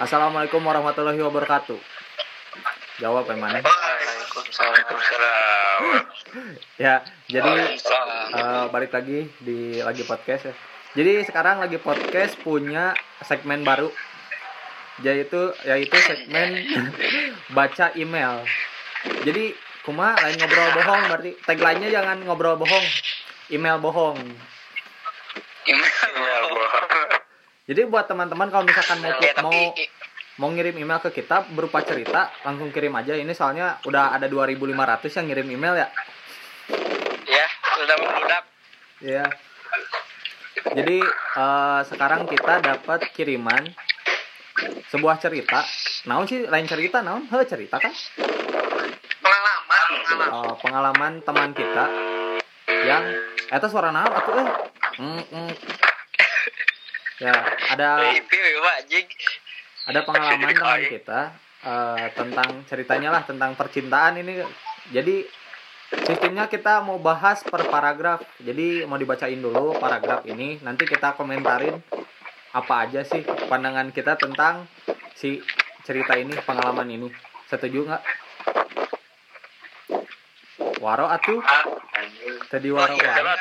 Assalamualaikum warahmatullahi wabarakatuh. Jawab yang mana? Waalaikumsalam. Ya, jadi eh, balik lagi di lagi podcast ya. Jadi sekarang lagi podcast punya segmen baru yaitu yaitu segmen baca email. Jadi kuma lain ngobrol bohong berarti tagline-nya jangan ngobrol bohong, email bohong. Email bohong. Jadi buat teman-teman kalau misalkan mau Ya, mau tapi mau ngirim email ke kita berupa cerita langsung kirim aja ini soalnya udah ada 2500 yang ngirim email ya. ya sudah membludak. Iya. Jadi eh, sekarang kita dapat kiriman sebuah cerita. Naon sih lain cerita naon? He cerita kan? Pengalaman, pengalaman. Eh, pengalaman teman kita yang eta suara naon atuh eh. Mm, mm. Ya, ada Review Pak Jig. ada pengalaman teman kita eh, tentang ceritanya lah tentang percintaan ini. Jadi sistemnya kita mau bahas per paragraf. Jadi mau dibacain dulu paragraf ini, nanti kita komentarin apa aja sih pandangan kita tentang si cerita ini, pengalaman ini. Setuju nggak? Waro atuh, tadi waro iya, waro.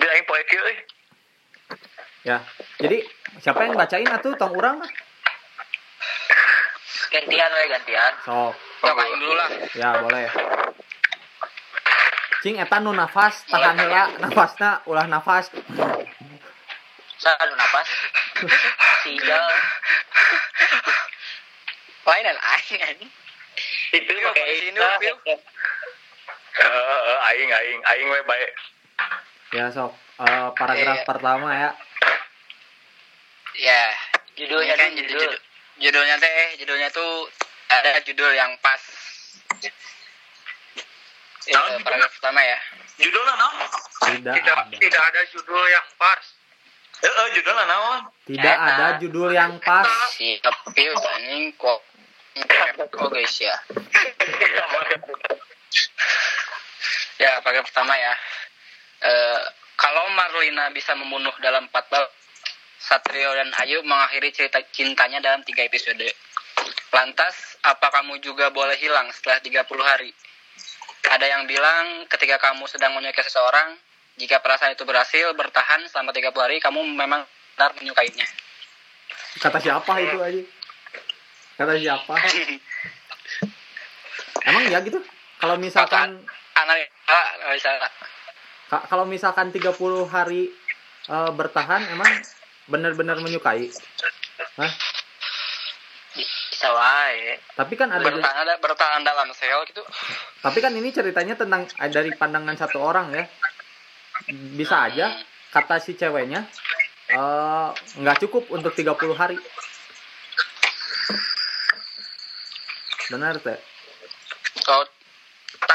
Dia aing poe kieu. Ya. Jadi siapa yang bacain atuh tong urang lah. Gantian we gantian. Sok. Cobain dulu lah. Ya, boleh. Cing eta nu nafas tahan heula nafasna ulah nafas. Saya anu napas. Tinggal lainan aing anjing. Itu pakai sini Eh, aing aing aing we bae. Ya, sok. Eh, paragraf Iya. pertama ya. Ya, judulnya kan judul. Judulnya teh, judulnya tuh ada judul yang pas. Ya, Tahun paragraf pertama ya. Judulnya naon? Tidak ada. tidak ada judul yang pas. Heeh, judulnya naon? Tidak Eta. ada judul yang pas. Si Kepius anjing kok Oh guys ya. Ya, paragraf pertama ya. Eh, kalau Marlina bisa membunuh dalam 4 bab, Satrio dan Ayu mengakhiri cerita cintanya dalam tiga episode. Lantas, apa kamu juga boleh hilang setelah 30 hari? Ada yang bilang ketika kamu sedang menyukai seseorang, jika perasaan itu berhasil bertahan selama 30 hari, kamu memang benar menyukainya. Kata siapa itu aja? Kata siapa? Emang ya gitu? Kalau misalkan kalau misalkan 30 hari eh, bertahan emang benar-benar menyukai. Hah? Bisa wae. Tapi kan ada Bertahan, bertahan dalam sel gitu. tapi kan ini ceritanya tentang eh, dari pandangan satu orang ya. Bisa aja kata si ceweknya eh, nggak cukup untuk 30 hari. Benar teh. Kau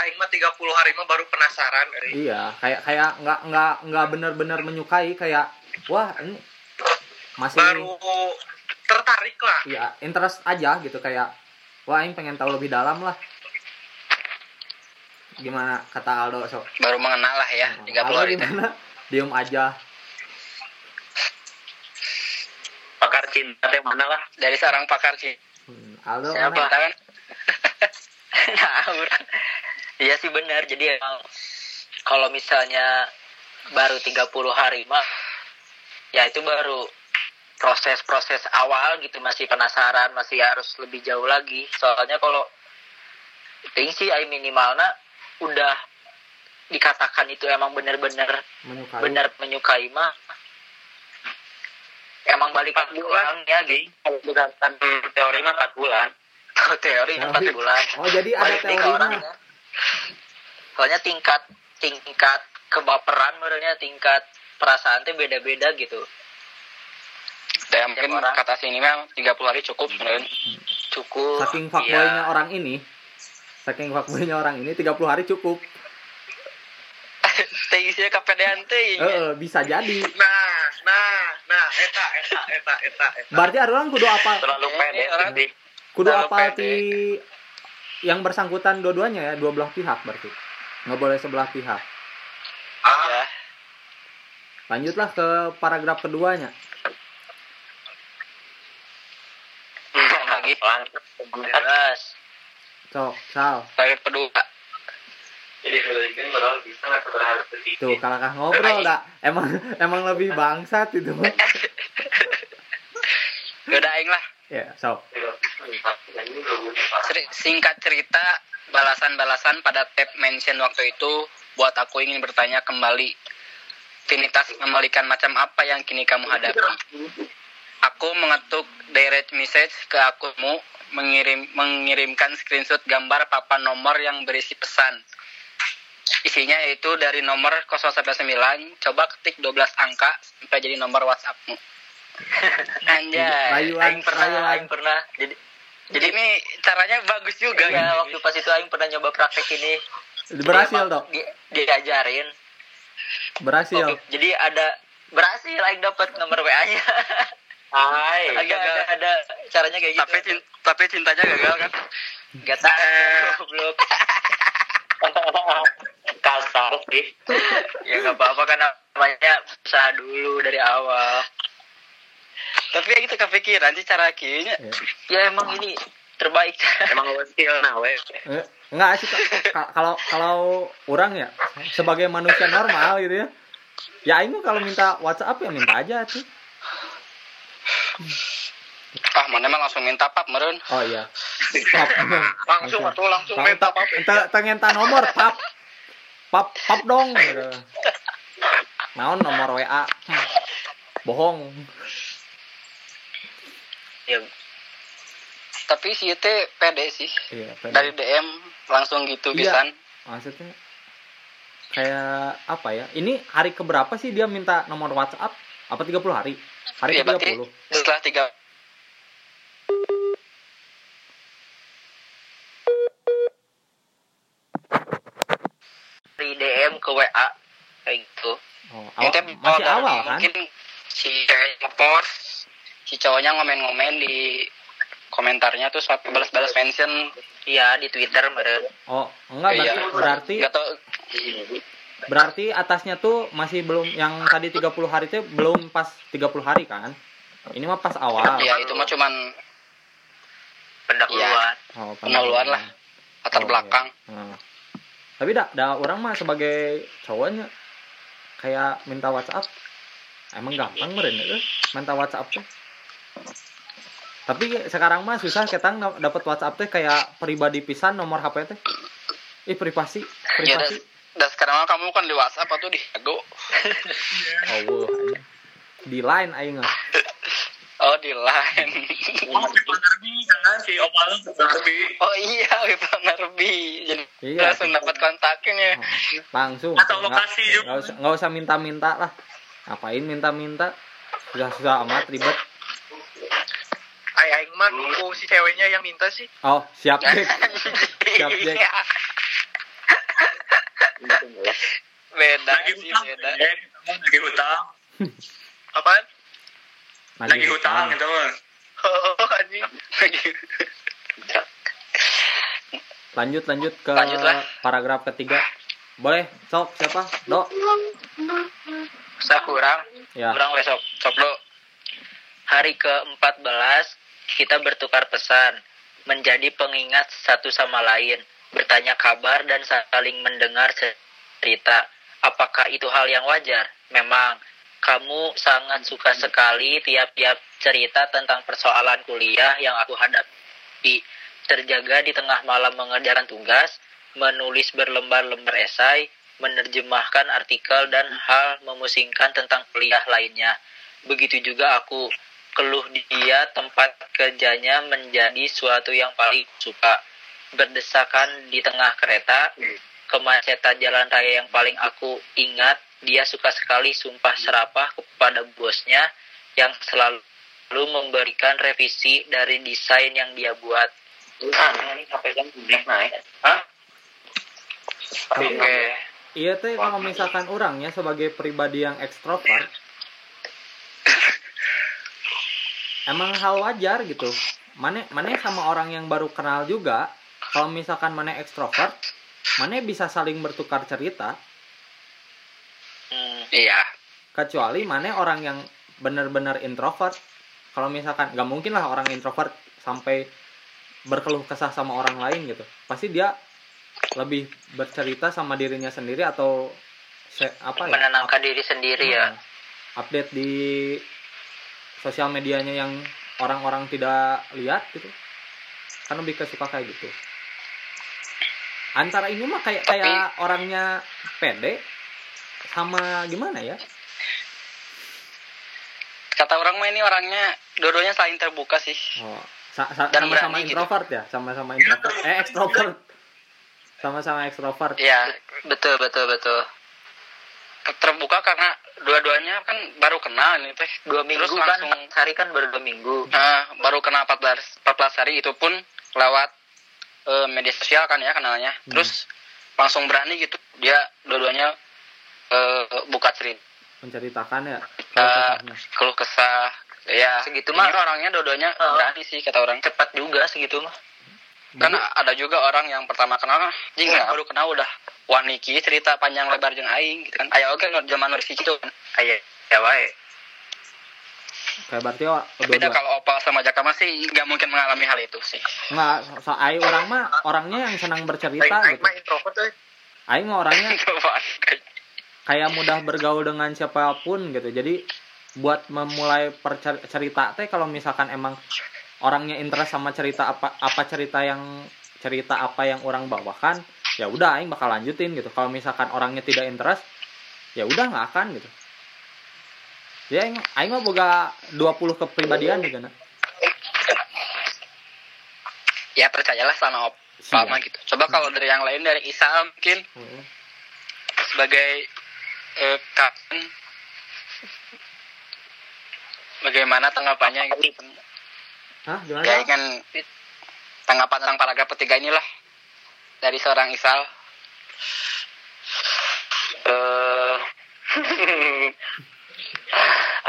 Taing mah 30 hari mah baru penasaran dari. Iya, kayak kayak nggak nggak nggak benar-benar menyukai kayak wah ini masih Baru tertarik lah. ya interest aja gitu kayak wah ini pengen tahu lebih dalam lah. Gimana kata Aldo sok? baru mengenal lah ya 30 Aldo hari itu. gimana? Diem aja. Pakar cinta teh mana lah? Dari seorang pakar sih. Hmm, Aldo Siapa? mana? kan? Ngawur. Iya sih benar. Jadi emang kalau misalnya baru 30 hari mah ya itu baru proses-proses awal gitu masih penasaran masih harus lebih jauh lagi soalnya kalau ting sih ai minimalnya udah dikatakan itu emang bener-bener menyukai. benar menyukai mah emang balik ke orang ya geng berdasarkan Teori mah 4 bulan. Teori empat Teori. bulan Oh jadi ada teorinya. Soalnya tingkat tingkat kebaperan menurutnya tingkat perasaan tuh beda-beda gitu Ya mungkin orang. kata sini mah 30 hari cukup mungkin. cukup Saking fuckboynya Iya. orang ini, saking fuckboynya orang ini 30 hari cukup. teh isinya kepedean teh Eh, eh, bisa jadi. Nah, nah, nah, eta, eta, eta, eta, eta. Berarti orang kudu apa? Terlalu Eh, pede orang- sih. kudu apa pede. Yang bersangkutan dua-duanya ya dua belah pihak berarti. Nggak boleh sebelah pihah Ah, ya. Lanjutlah ke paragraf keduanya. Lagi Bebas. cok sal. Paragraf kedua. Jadi sedikit. tuh kalahkah ngobrol dak. Emang emang lebih bangsat itu. Udah aing lah ya sok Ceri- singkat cerita balasan-balasan pada tab mention waktu itu buat aku ingin bertanya kembali. Trinitas kembalikan macam apa yang kini kamu hadapi? Aku mengetuk direct message ke akunmu mengirim mengirimkan screenshot gambar papan nomor yang berisi pesan. Isinya yaitu dari nomor 0 sampai 9 coba ketik 12 angka sampai jadi nomor WhatsAppmu anjay rayuan Aing pernah, rayuan Aing pernah. Jadi jadi ini caranya bagus juga ya, kan? waktu pas itu Aing pernah nyoba praktek ini. berhasil emang dok di- diajarin. berhasil Oke, jadi ada berhasil Aing dapat nomor WA-nya. Hai. Agak ada, ada caranya kayak gitu. Tapi cin- tapi cintanya gagal kan? Gak tahu goblok. Kasar sih. ya nggak apa-apa kan namanya usaha dulu dari awal. Tapi ya gitu kepikiran sih cara kieunya. Ya. Ya emang ini terbaik. Emang skill nah we. Eh, enggak sih kalau kalau orang ya sebagai manusia normal gitu ya ya aing mah kalau minta WhatsApp ya minta aja tuh Ah, mana mah langsung minta pap meren. oh iya pap Langsung atau langsung minta pap, apa? ente ente ngenta nomor pap pap pap dong gitu. naon nomor WA Hmm. bohong ya Tapi si teh pede sih. iya pede. Dari DM langsung gitu Iya. pisan. maksudnya kayak apa ya ini hari keberapa sih dia minta nomor WhatsApp apa 30 hari hari Iya, ke berarti 30 setelah tiga dari DM ke WA kayak gitu. oh, awal, masih awal kan Mungkin si post, si cowoknya ngomen-ngomen di komentarnya tuh sampai balas-balas mention Iya di Twitter meren. oh enggak Iya. berarti berarti Gak tau Berarti atasnya tuh masih belum yang tadi 30 hari itu belum pas 30 hari kan? Ini mah pas awal. ya itu mah cuman pendahuluan. Oh, Pendahuluan lah. latar Oh, belakang. iya. Nah. Tapi dah, dah orang mah sebagai cowoknya kayak minta WhatsApp. Emang gampang meren ya, minta WhatsApp tuh. Tapi sekarang mah susah ketang dapat WhatsApp teh kayak pribadi pisan nomor HP teh. Ih privasi, Ya dan, privasi. dan sekarang mah kamu kan di WhatsApp atau di Hago? Oh, anjing. di line aing. Oh di line. Oh, Pipa Nerbi jangan si Opal Nerbi. Oh iya, Wipa Narbi. Jadi Iya. langsung dapat kontaknya. langsung Atau Nggak- lokasi juga. nggak usah nggak usah minta-minta lah ngapain minta-minta sudah susah amat ribet Ay, aing mah nunggu si ceweknya yang minta sih. oh siap Jack siap Jack Iya. Beda Lagi sih, hutang, beda. Lagi hutang, Apaan? lagi hutang gitu mah. Oh, anjing. lanjut lanjut ke Lanjut lah. paragraf ketiga boleh sok siapa do Saya kurang, ya kurang besok. Sok do. Hari ke-14 kita bertukar pesan, menjadi pengingat satu sama lain, bertanya kabar dan saling mendengar cerita. Apakah itu hal yang wajar? Memang kamu sangat suka sekali tiap-tiap cerita tentang persoalan kuliah yang aku hadapi. Terjaga di tengah malam mengerjakan tugas, menulis berlembar-lembar esai, menerjemahkan artikel dan hal memusingkan tentang kuliah lainnya. Begitu juga aku keluh dia tempat kerjanya menjadi suatu yang paling suka. Berdesakan di tengah kereta, kemacetan jalan raya yang paling aku ingat, dia suka sekali sumpah serapah kepada bosnya yang selalu memberikan revisi dari desain yang dia buat. Ah, ini sampai jam naik naik. Hah? Oke. iya teh kalau misalkan orangnya sebagai pribadi yang ekstrovert emang hal wajar gitu. Mana mana sama orang yang baru kenal juga kalau misalkan mana ekstrovert mana bisa saling bertukar cerita. Hmm, Iya. kecuali mana orang yang benar-benar introvert. Kalau misalkan nggak mungkin lah orang introvert sampai berkeluh kesah sama orang lain gitu. Pasti dia lebih bercerita sama dirinya sendiri atau se- apa ya? Menenangkan diri sendiri ya. Hmm. update di sosial medianya yang orang-orang tidak lihat gitu. Kan lebih kesuka kayak gitu. Antara ini mah kayak Tapi- kayak orangnya pede sama gimana ya? Kata orang mah ini orangnya dua-duanya saling terbuka sih. Oh sa- sa- Dan sama-sama gitu. introvert ya? Sama-sama introvert. Eh ekstrovert sama-sama ekstrovert ya betul betul betul terbuka karena dua-duanya kan baru kenal ini teh dua minggu Terus kan langsung- hari kan baru dua minggu nah, baru kenal 14 14 hari itu pun lewat eh, media sosial kan ya kenalnya Hmm. terus langsung berani gitu dia dua-duanya eh, buka cerita menceritakan ya keluh kesahnya. keluh kesah ya Segitu ini mah. orangnya dua-duanya Oh. berani sih kata orang cepat juga segitu mah kan ada juga orang yang pertama kenal ah, jing Iya. baru kenal udah waniki cerita panjang lebar jeung aing gitu kan. Aya oke zaman nu gitu kan. Ayo ya wae. Kayak berarti oh, beda kalau opal sama jaka masih nggak mungkin mengalami hal itu sih. Nggak so, ai orang mah orangnya yang senang bercerita Aing gitu. mah introvert euy. Aing mah orangnya kayak mudah bergaul dengan siapa pun gitu. Jadi buat memulai cerita teh kalau misalkan emang orangnya interest sama cerita apa apa cerita yang cerita apa yang orang bawakan ya udah aing bakal lanjutin gitu. Kalau misalkan orangnya tidak interest ya udah nggak akan gitu. Ya aing, aing mah boga 20 kepribadian juga nah. ya percayalah sama opal mah gitu. Coba kalau dari yang lain dari Isa mungkin. Heeh. sebagai eh, kapan bagaimana tanggapannya gitu? Hah, gimana? ya kan tanggapan tentang paragraf ketiga inilah dari seorang Isal? Eh,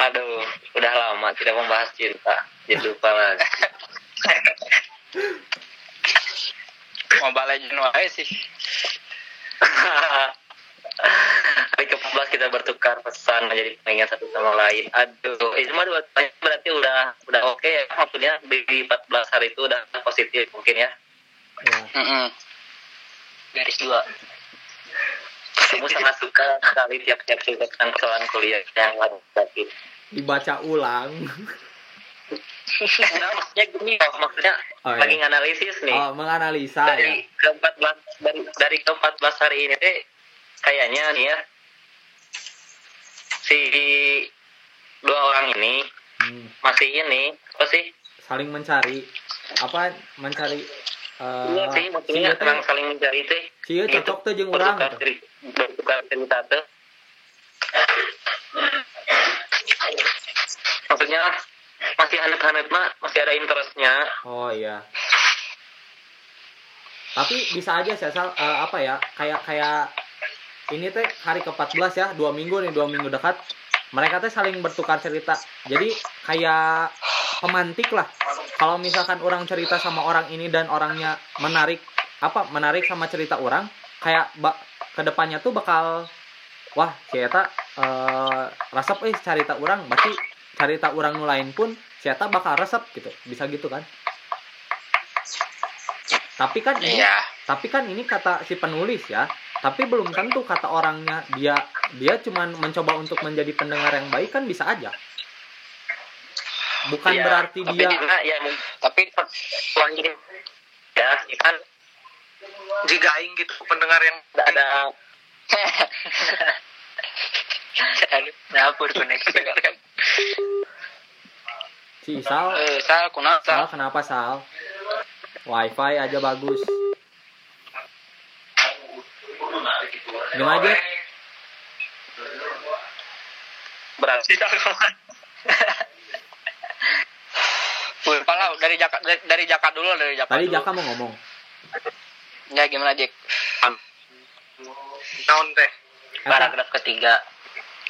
aduh udah lama tidak membahas cinta. Jadi lupa lagi. Mobile Legends wae sih. Hari ke-14 kita bertukar pesan menjadi pengingat satu sama lain. Aduh itu mah dua- berarti udah udah oke ya maksudnya di 14 hari itu udah positif mungkin ya Ya. Mm-mm. Garis dua. Kamu sangat suka sekali tiap-tiap cerita tentang kesalahan kuliah yang tadi dibaca ulang. Nah, maksudnya gini oh, maksudnya Oh, iya. lagi nganalisis nih. Oh menganalisa ya. dari ke-14 dari dari ke-14 hari ini teh kayaknya nih ya si dua orang ini Hmm. masih ini apa sih? Saling mencari apa mencari eh iya sih maksudnya si emang saling mencari teh Cie cocok tuh jeung urang bertukar ceri- bertukar cerita tuh maksudnya masih hangat-hangat mah masih ada interestnya Oh iya. Tapi bisa aja sih asal eh, apa ya kayak kayak ini teh hari ke-14 ya, dua minggu nih, dua minggu dekat. Mereka teh saling bertukar cerita. Jadi kayak pemantik lah. Kalau misalkan orang cerita sama orang ini dan orangnya menarik apa menarik sama cerita orang, kayak bak ke depannya tuh bakal wah si eta eh resep eh cerita orang berarti cerita orang nu lain pun eta bakal resep gitu. Bisa gitu kan? Tapi kan ini iya tapi kan ini kata si penulis ya tapi belum tentu kata orangnya dia dia cuman mencoba untuk menjadi pendengar yang baik kan bisa aja bukan Iya, berarti tapi dia juga ya tapi uang gini ya ya kan? Jika aing gitu pendengar yang nggak ada. Dapur koneksi si Sal? Eh, Sal kunal Sal? Sal kenapa Sal? Wifi aja bagus. Gimana aja berarti Kalau dari Jaka dari, dari Jaka dulu dari Jaka tadi dulu. Jaka mau ngomong. Ya gimana Jack naon teh. Paragraf ketiga.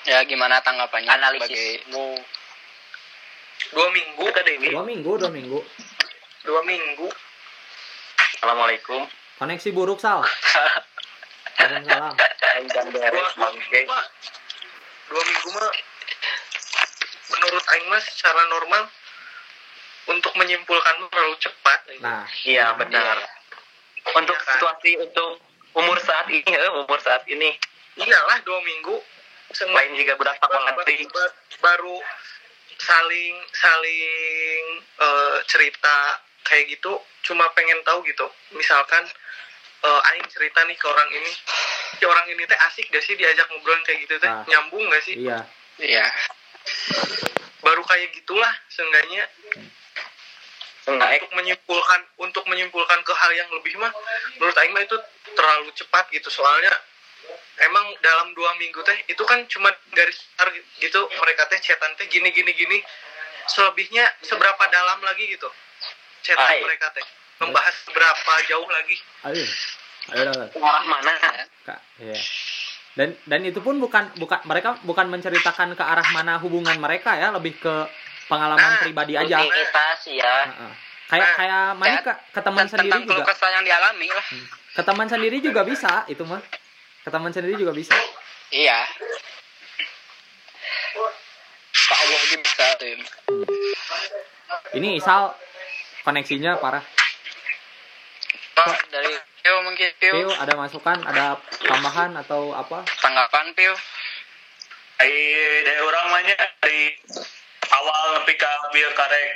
Ya gimana tanggapannya? Analisis. sebagai dua minggu. Kita Dewi. Dua minggu dua minggu. Dua minggu. Assalamualaikum. Koneksi buruk Sal. Waalaikumsalam. Dua, dua minggu mah menurut Aing mas secara normal untuk menyimpulkan terlalu cepat. Nah. Iya benar. Untuk Iya kan? situasi untuk umur saat ini, ya, umur saat ini, iyalah dua minggu. Seng- lain juga budak ba- sekolah ba- ba- baru saling saling eh, cerita kayak gitu. Cuma pengen tahu gitu. Misalkan eh, Aing cerita nih ke orang ini. Si orang ini teh asik gak sih diajak ngobrol kayak gitu teh? Ah. nyambung gak sih? Iya. Iya. baru kayak gitulah seenggaknya Nah, untuk menyimpulkan untuk menyimpulkan ke hal yang lebih mah menurut Aing mah itu terlalu cepat gitu. Soalnya emang dalam dua minggu teh itu kan cuma garis besar gitu. Mereka teh chatan teh gini gini gini. Selebihnya seberapa dalam lagi gitu? Chatan Ay. mereka teh. Membahas seberapa jauh lagi? Ayo. Ayo arah mana? Kak, iya. Dan dan itu pun bukan bukan mereka bukan menceritakan ke arah mana hubungan mereka ya, lebih ke pengalaman Nah, pribadi aja. rutinitas ya Heeh. Kayak Nah, kayak mana ke, ke teman sendiri juga. kesah yang dialami lah. Ke teman sendiri juga bisa itu mah. Ke teman sendiri juga bisa. Iya. Kak Allah aja bisa tuh. Ini Isal koneksinya parah. Pak, dari Pio mungkin Pio. Pio ada masukan, ada tambahan atau apa? Tanggapan Pio. Dari dari orang mahnya dari awal nepi ka bieu karek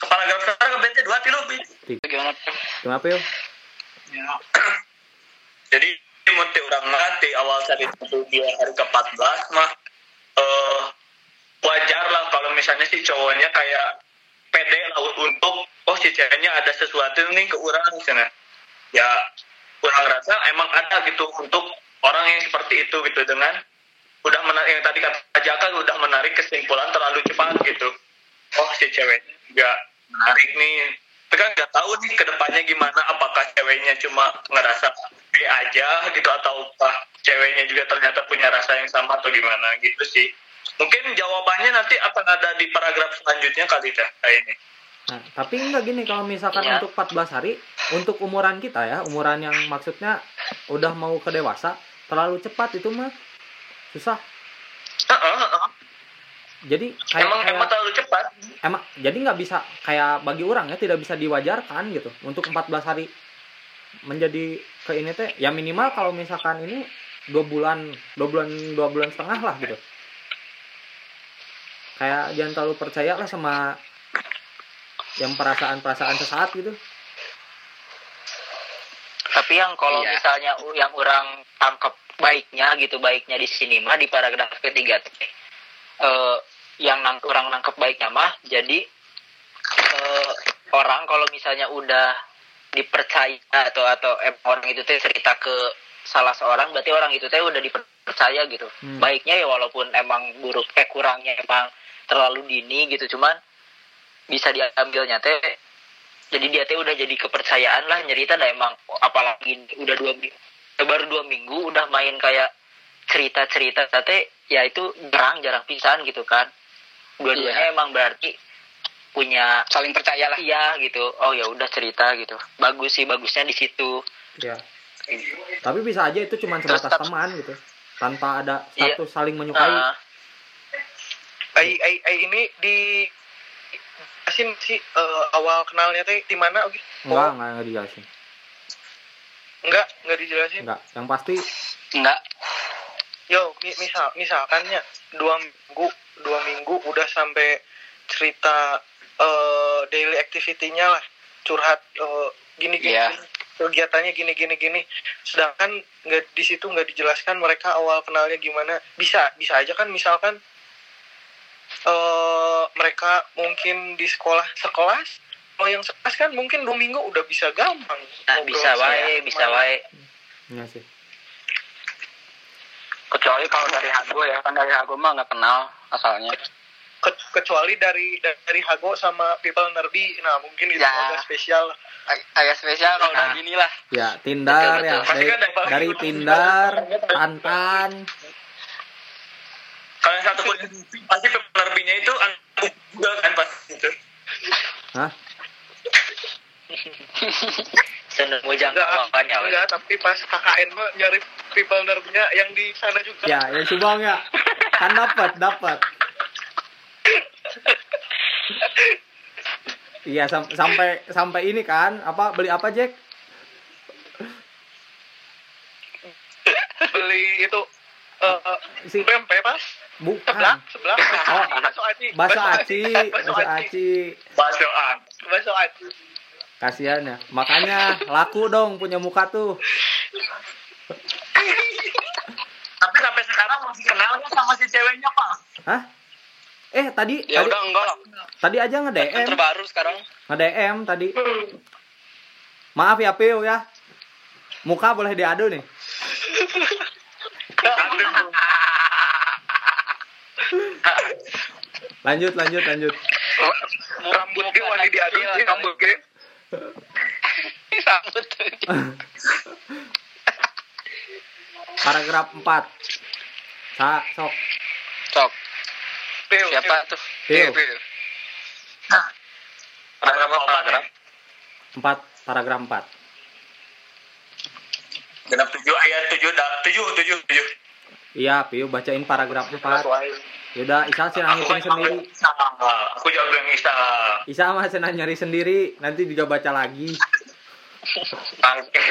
kepala sekarang ke BT dua tilu Bi. Gimana? Gimana Pio? Jadi mun ti urang mah di awal saat itu dia hari ke-14 mah eh wajar lah kalau misalnya si cowoknya kayak pede lah untuk oh si ceweknya ada sesuatu nih ke orang misalnya. Ya kurang rasa emang ada gitu untuk orang yang seperti itu gitu dengan udah menarik yang tadi kata Jaka udah menarik kesimpulan terlalu cepat gitu. Oh si cewek nggak menarik nih. Tapi kan nggak tahu nih ke depannya gimana. Apakah ceweknya cuma ngerasa B aja gitu atau apa ceweknya juga ternyata punya rasa yang sama atau gimana gitu sih. Mungkin jawabannya nanti akan ada di paragraf selanjutnya kali kayak ini. Nah, tapi enggak gini kalau misalkan Iya. untuk 14 hari untuk umuran kita ya, umuran yang maksudnya udah mau ke dewasa, terlalu cepat itu mah susah. Heeh, heeh. Jadi kayak Emang kayak- emang terlalu cepat. emang jadi nggak bisa kayak bagi orang ya tidak bisa diwajarkan gitu untuk 14 hari menjadi ke ini teh ya minimal kalau misalkan ini dua bulan dua bulan dua bulan setengah lah gitu kayak jangan terlalu percaya lah sama yang perasaan-perasaan sesaat gitu tapi yang kalau Iya. misalnya u- yang orang tangkap baiknya gitu baiknya di sini mah di paragraf ketiga teh eh, yang nang orang nangkep baiknya mah jadi eh, orang kalau misalnya udah dipercaya atau atau em, orang itu teh cerita ke salah seorang berarti orang itu teh udah dipercaya gitu Hmm. baiknya ya walaupun emang buruk eh kurangnya emang terlalu dini gitu cuman bisa diambilnya teh jadi dia teh udah jadi kepercayaan lah nyerita dah emang apalagi udah dua baru dua minggu udah main kayak cerita cerita teh ya itu jarang jarang pisan gitu kan. Dua-duanya Iya. emang berarti punya Saling percaya lah. iya gitu. Oh ya udah cerita gitu. Bagus sih bagusnya di situ. Ya tapi bisa aja itu cuma Terus sebatas tat- teman gitu. Tanpa ada Iya. status saling menyukai. Nah, ai ai ai ini di asin sih eh, awal kenalnya teh di mana oke enggak enggak enggak dijelasin enggak enggak dijelasin. Enggak yang pasti Enggak. yo mi- misal misalkannya dua minggu dua minggu udah sampai cerita eh, daily activity-nya lah. Curhat eh, gini gini, gini, kegiatannya gini gini gini. Sedangkan nggak di situ nggak dijelaskan mereka awal kenalnya gimana. Bisa bisa aja kan misalkan eh mereka mungkin di sekolah sekelas kalau yang sekelas kan mungkin dua minggu udah bisa gampang nah bisa wae bisa wae ya sih Kecuali kalau dari Hago ya, kan dari Hago mah nggak kenal asalnya. Ke- kecuali dari dari Hago sama People Nerdy nah mungkin itu Ya. agak spesial Ag- Agak spesial kalau udah gini lah. ya Tinder Betul, ya betul. dari, Pasti kan ada- dari Tinder Tantan Kalau yang satu pun pasti penerbinya itu anak juga kan pasti itu. Hah? seneng mujang enggak kawannya we. enggak tapi pas KKN mah nyari People Nerdy-nya yang di sana juga. Ya yang subang ya kan dapat dapat. Iya sam- sampai sampai ini kan apa beli apa Jack? Beli itu eh eh, si pempek pas bukan sebelah sebelah. Oh, bakso aci. bakso aci bakso bakso aci. Bakso aci kasihan ya makanya laku dong punya muka tuh. Tapi sampai sekarang masih kenal nggak sama si ceweknya, Pak? hah? Eh tadi ya tadi, udah enggak. lah tadi aja nge DM terbaru sekarang. Nge DM tadi. Maaf ya Pio ya. Muka boleh diadu nih. Lanjut lanjut lanjut. Rambut ge wani diadu sih rambut ge rambut paragraf 4 sa sok. Sok. Siapa tuh? Pio. Pio. Paragraf apa? Paragraf. 4 paragraf 4 Genap tujuh ayat tujuh tujuh tujuh tujuh. iya Pio bacain paragraf 4 yaudah Isa sih kan sendiri sama. Aku jawab yang Isa. Isa mah senang nyari sendiri nanti juga baca lagi Oke.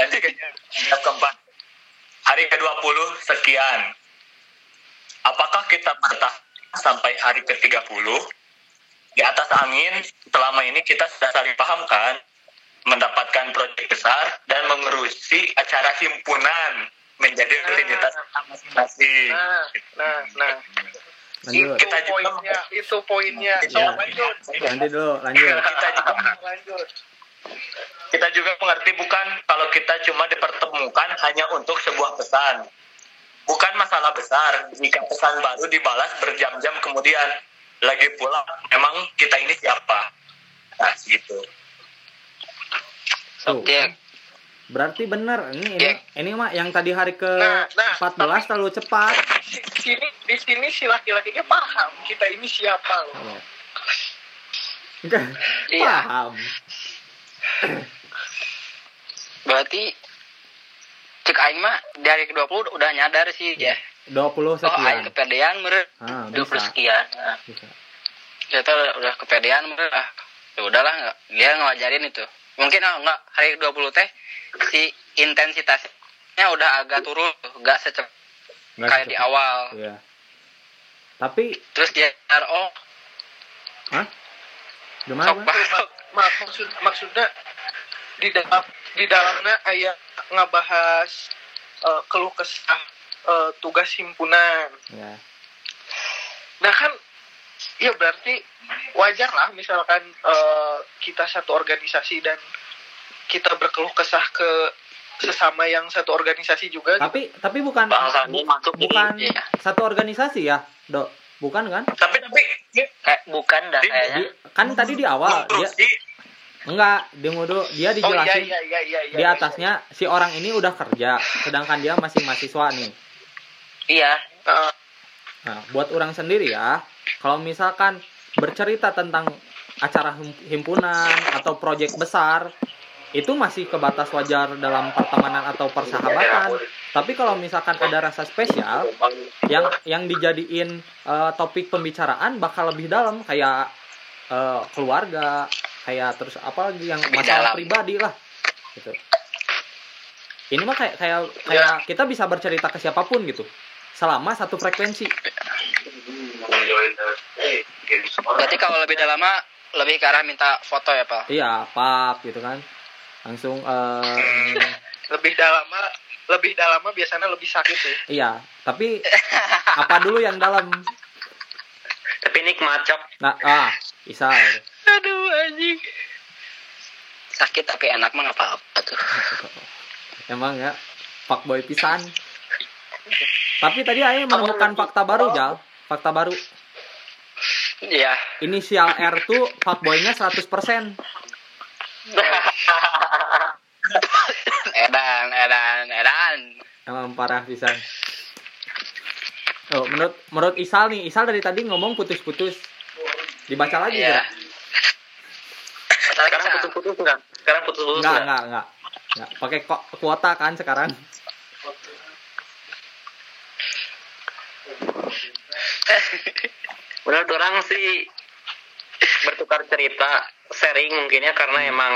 Lanjut kayaknya. Keempat. Hari ke-20 sekian. Apakah kita bertahan sampai hari ke-30? Di atas angin, selama ini kita sudah saling paham kan? Mendapatkan proyek besar dan mengurusi acara himpunan menjadi rutinitas masing-masing. nah nah nah lanjut itu Kita juga- poinnya itu poinnya so Iya. lanjut nanti dulu lanjut Kita juga lanjut kita juga mengerti bukan kalau kita cuma dipertemukan hanya untuk sebuah pesan. Bukan masalah besar jika pesan baru dibalas berjam-jam kemudian. Lagi pula, memang kita ini siapa? Nah, gitu. Oke. Berarti bener ini ini, Jack. ini mah yang tadi hari ke Nah, nah, 14 terlalu cepat. Di sini di sini si laki-lakinya paham kita ini siapa loh. Enggak, Iya. paham. Berarti cek aing mah dari ke 20 udah nyadar sih ya. 20 oh aing sekian kepedean meren ah, 20 bisa, sekian. Nah, bisa. ternyata udah, udah kepedean meren ah ya udahlah dia ngajarin itu mungkin ah nggak hari 20 teh si intensitasnya udah agak turun nggak secepat kayak di secepat. awal. Iya. tapi terus dia oh hah? Gimana sok pak Mak- maksud maksudnya di dalam di dalamnya ayah ngabahas eh, keluh kesah eh, tugas himpunan. Ya nah kan ya berarti wajar lah misalkan eh, kita satu organisasi dan kita berkeluh kesah ke sesama yang satu organisasi juga gitu. tapi tapi bukan bu- masuk ini, bukan iya. satu organisasi ya dok bukan kan Tapi tapi ya, kayak bukan dah kayaknya. Kan tadi di awal dia enggak dia ngudu dia oh iya dijelasin iya iya iya iya di atasnya si orang ini udah kerja sedangkan dia masih mahasiswa nih Iya. Eh, Nah, buat orang sendiri ya, kalau misalkan bercerita tentang acara him- himpunan atau proyek besar, itu masih kebatas wajar dalam pertemanan atau persahabatan. Tapi kalau misalkan ada rasa spesial, yang yang dijadiin eh, topik pembicaraan bakal lebih dalam, kayak eh, keluarga, kayak terus apa lagi yang masalah pribadi lah, gitu. Ini mah kayak kayak kayak kita bisa bercerita ke siapa pun gitu, selama satu frekuensi. berarti kalau lebih dalam mah lebih ke arah minta foto ya pak Iya, pap gitu kan. Langsung eh ini. lebih dalam mah- lebih dalam mah biasanya lebih sakit sih iya, tapi apa dulu yang dalam? Tapi nikmat cok. Nah, ah, bisa. aduh anjing sakit tapi enak mah apa-apa tuh Emang ya, fuckboy pisan. Tapi tadi Ayo menemukan fakta baru, Jal. Fakta baru. Iya Inisial R tuh fuckboynya 100%. edan edan edan Emang parah pisan. Oh, menurut menurut Isal nih, Isal dari tadi ngomong putus-putus. Dibaca lagi ya? Sekarang putus-putus enggak? Sekarang putus-putus Enggak, enggak? enggak, enggak. Enggak, pakai kuota kan sekarang. menurut orang sih bertukar cerita sharing mungkinnya karena emang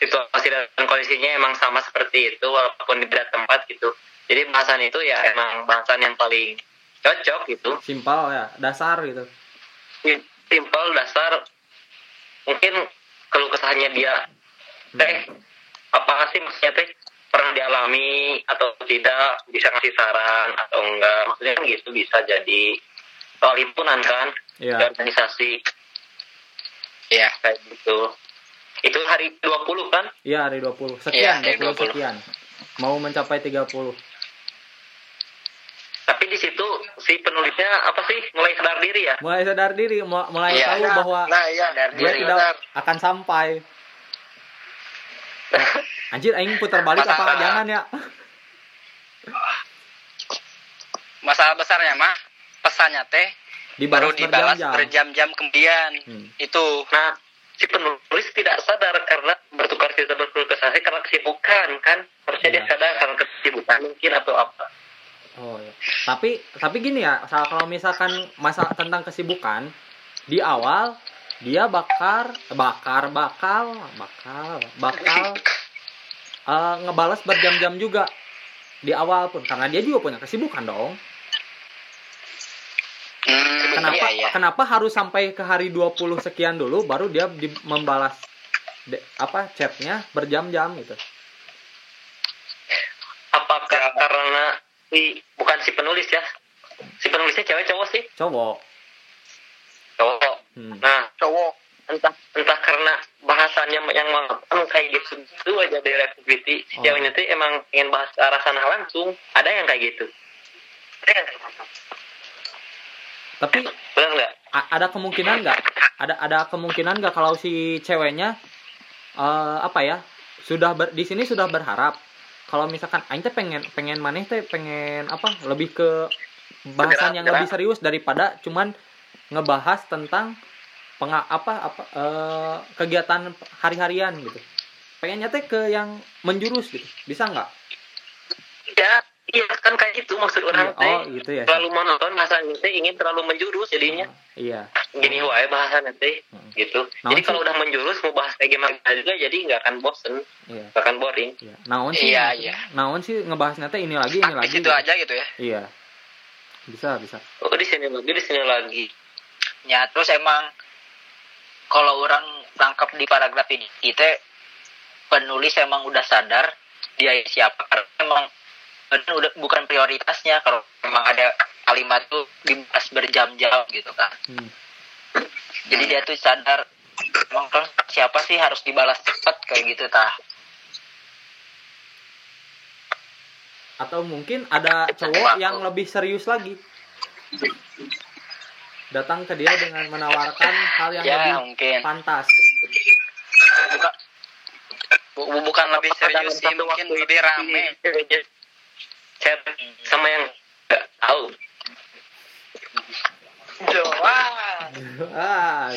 situasi dan kondisinya emang sama seperti itu walaupun di beda tempat gitu. Jadi bahasan itu ya emang bahasan yang paling cocok gitu. Simpel ya dasar gitu. Simpel dasar. Mungkin kalau kesahnya dia teh apa sih maksudnya teh pernah dialami atau tidak bisa ngasih saran atau enggak maksudnya kan gitu bisa jadi soal himpunan kan di organisasi Iya. kayak gitu itu hari 20 kan iya hari 20 sekian Iya, hari 20 20. sekian mau mencapai 30 tapi di situ si penulisnya apa sih mulai sadar diri ya mulai sadar diri mu- mulai Iya. tahu bahwa nah iya Sadar dia diri. tidak benar. akan sampai Nah, anjir aing putar balik apa Masalah. jangan ya Masalah besarnya mah pesannya teh baru dibalas berjam-jam kemudian. Hmm. Itu nah si penulis tidak sadar karena bertukar cerita bertukar kesah karena kesibukan kan harusnya dia Iya. sadar karena kesibukan mungkin atau apa Oh ya. Tapi tapi gini ya, kalau misalkan masalah tentang kesibukan di awal dia bakar bakar bakal bakal bakal eh, ngebalas berjam-jam juga di awal pun karena dia juga punya kesibukan dong. hmm, Kenapa iya, iya. kenapa harus sampai ke hari 20 sekian dulu baru dia di- membalas de- apa chatnya berjam-jam gitu. apakah karena si bukan si penulis ya si penulisnya cewek cowok sih Cowok. cowok Hmm. nah cowok entah entah karena bahasanya yang monoton kayak gitu itu aja dari activity si Oh. ceweknya tuh emang ingin bahas ke arah sana langsung. Ada yang kayak gitu. Gitu. Tapi benar nggak? Ada kemungkinan nggak? Ada ada kemungkinan nggak kalau si ceweknya eh, apa ya sudah ber- di sini sudah berharap? Kalau misalkan aing teh pengen pengen maneh teh pengen apa lebih ke bahasan yang lebih serius daripada cuman ngebahas tentang penga apa apa eh, kegiatan hari-harian gitu. Pengennya teh ke yang menjurus gitu. Bisa nggak? Ya iya kan kayak gitu maksud orang teh. oh gitu ya. Terlalu monoton bahasanya teh ingin terlalu menjurus jadinya. Iya. Gini wae bahasanya teh Hmm. gitu. Nah, jadi kalau udah menjurus mau bahas kayak gimana juga jadi nggak akan bosen. Iya. Nggak akan boring. Iya. Naon sih? Iya, iya. naon sih ngebahasnya teh ini lagi ini lagi situ gitu. aja gitu ya. Iya. Bisa, bisa. oh di sini lagi di sini lagi. Ya, terus emang kalau orang tangkap di paragraf ini, kita penulis emang udah sadar dia siapa karena emang udah bukan prioritasnya kalau memang ada kalimat tuh dibahas berjam-jam gitu kan. Hmm. Jadi dia tuh sadar emang kan siapa sih harus dibalas cepat kayak gitu tah. Atau mungkin ada cowok yang lebih serius lagi. Datang ke dia dengan menawarkan hal yang Ya, lebih mungkin. pantas. Buka- bu- bu- bukan lebih serius sih, mungkin waktu lebih rame. chat sama yang nggak tahu ah,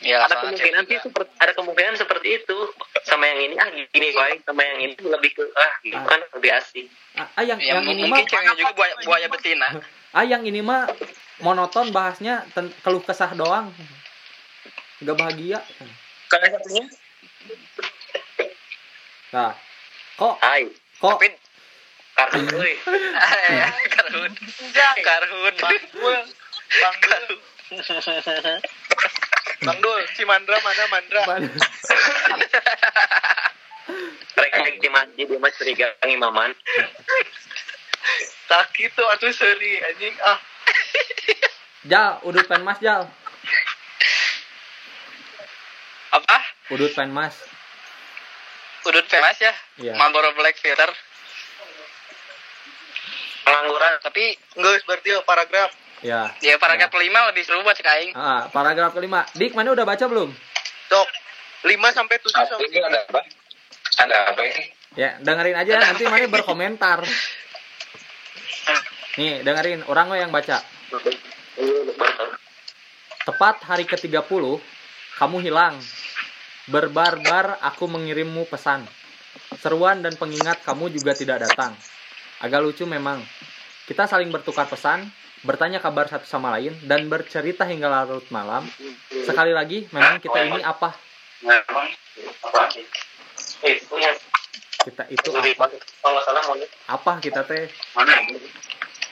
Ya, ada kemungkinan cewek sih seperti ada kemungkinan seperti itu sama yang ini ah gini baik sama yang ini lebih ke ah gitu Ah. kan lebih asik ah, ah, yang Ya, yang ini mungkin mah ceweknya juga buaya, buaya betina. ah yang ini mah monoton bahasnya ten- keluh kesah doang. Gak bahagia. kalau yang satunya Nah, kok hai kok Tapi karena gue ya, karhun. Karhun. Bang Dul, Bang Dul, Bang Dul, si Mandra mana Mandra? mereka yang di masjid dia masih curiga imaman Tak gitu atuh seri anjing ah. Jal, udut pen mas Jal. Apa? Udut pen mas. Udut famous ya? Iya. Marlboro Black Filter. pengangguran Tapi Geus berarti oh, paragraf. Ya. ya paragraf kelima lebih seru buat cek aing. Ah, paragraf kelima. Dik, mana udah baca belum? Sok 5 sampai 7 sok. ini ada apa ada apa ini Ya, dengerin aja nanti mana berkomentar. Nih, dengerin orang lo yang baca. Tepat hari ke-30, kamu hilang. Berbar-bar aku mengirimmu pesan. Seruan dan pengingat kamu juga tidak datang. Agak lucu memang. Kita saling bertukar pesan, bertanya kabar satu sama lain dan bercerita hingga larut malam. Sekali lagi, memang kita ini apa? Kita itu apa? Apa kita teh?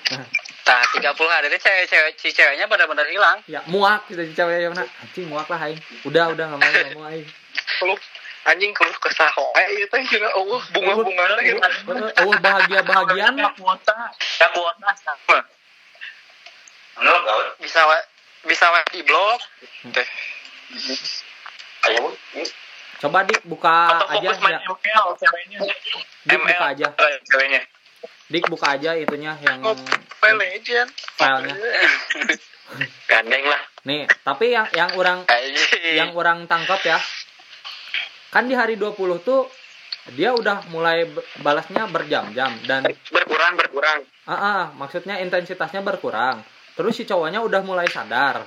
Nah, 30 hari itu cewek-cewek si ceweknya benar-benar hilang. Ya muak kita si cewek yang mana? Anjing muak lah aing. Udah udah nggak mau nggak mau aing. Keluh anjing keluh kesah eh itu juga Allah bunga-bunga lagi. Oh bahagia bahagian mah kuota ya kuota sama Halo. Bisa wa, bisa wa di blog. Teh. Ayo, coba dik buka Atau aja fokus main ya. ML ceweknya. Dik buka aja. ceweknya. Dik buka aja itunya yang Mobile Legend. filenya. Gandeng lah. Nih, tapi yang yang orang yang orang tangkap ya. Kan di hari 20 tuh dia udah mulai balasnya berjam-jam dan Berkurang, berkurang. ah ah, maksudnya intensitasnya berkurang. Terus si cowoknya udah mulai sadar.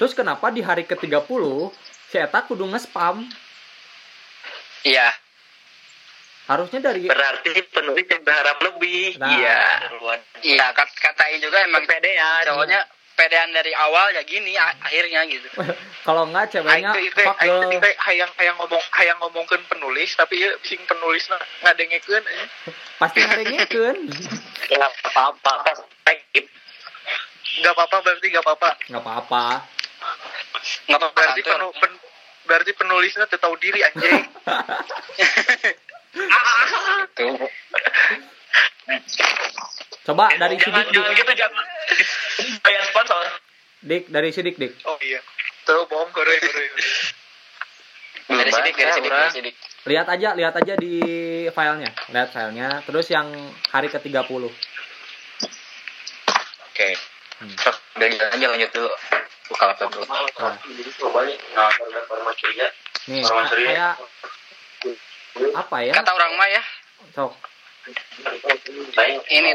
Terus kenapa di hari ke-30 si Eta kudu nge-spam? Iya. Harusnya dari Berarti penulis yang berharap lebih. Nah. Iya. Iya, kat katain juga emang Kepedean. cowoknya pedean dari awal ya gini akhirnya gitu. kalau enggak ceweknya hayang hayang ngomong hayang ngomongkeun penulis tapi ieu sing penulis ngadengekeun eh. Pasti ngedengekeun. Ya, nggak apa-apa. Skip. Enggak apa-apa berarti enggak apa-apa. Enggak apa-apa. Nggak apa-apa Berarti kantor. penu, pen, berarti penulisnya tahu diri anjing. Tuh. Coba dari jangan, sidik jangan dik. gitu, jangan. Bayar sponsor. Dik dari sidik dik. Oh iya. Terus bohong gore gore. Dari sidik, dari sidik, dari sidik. Lihat aja, lihat aja di filenya. Lihat filenya. Terus yang hari ke-30. Oke. Hmm. Sok, udah jalan aja lanjut dulu. Buka laptop dulu. Nah, Nah, ya. nih serius. kayak apa ya? Kata orang mah ya, Sok. Ini,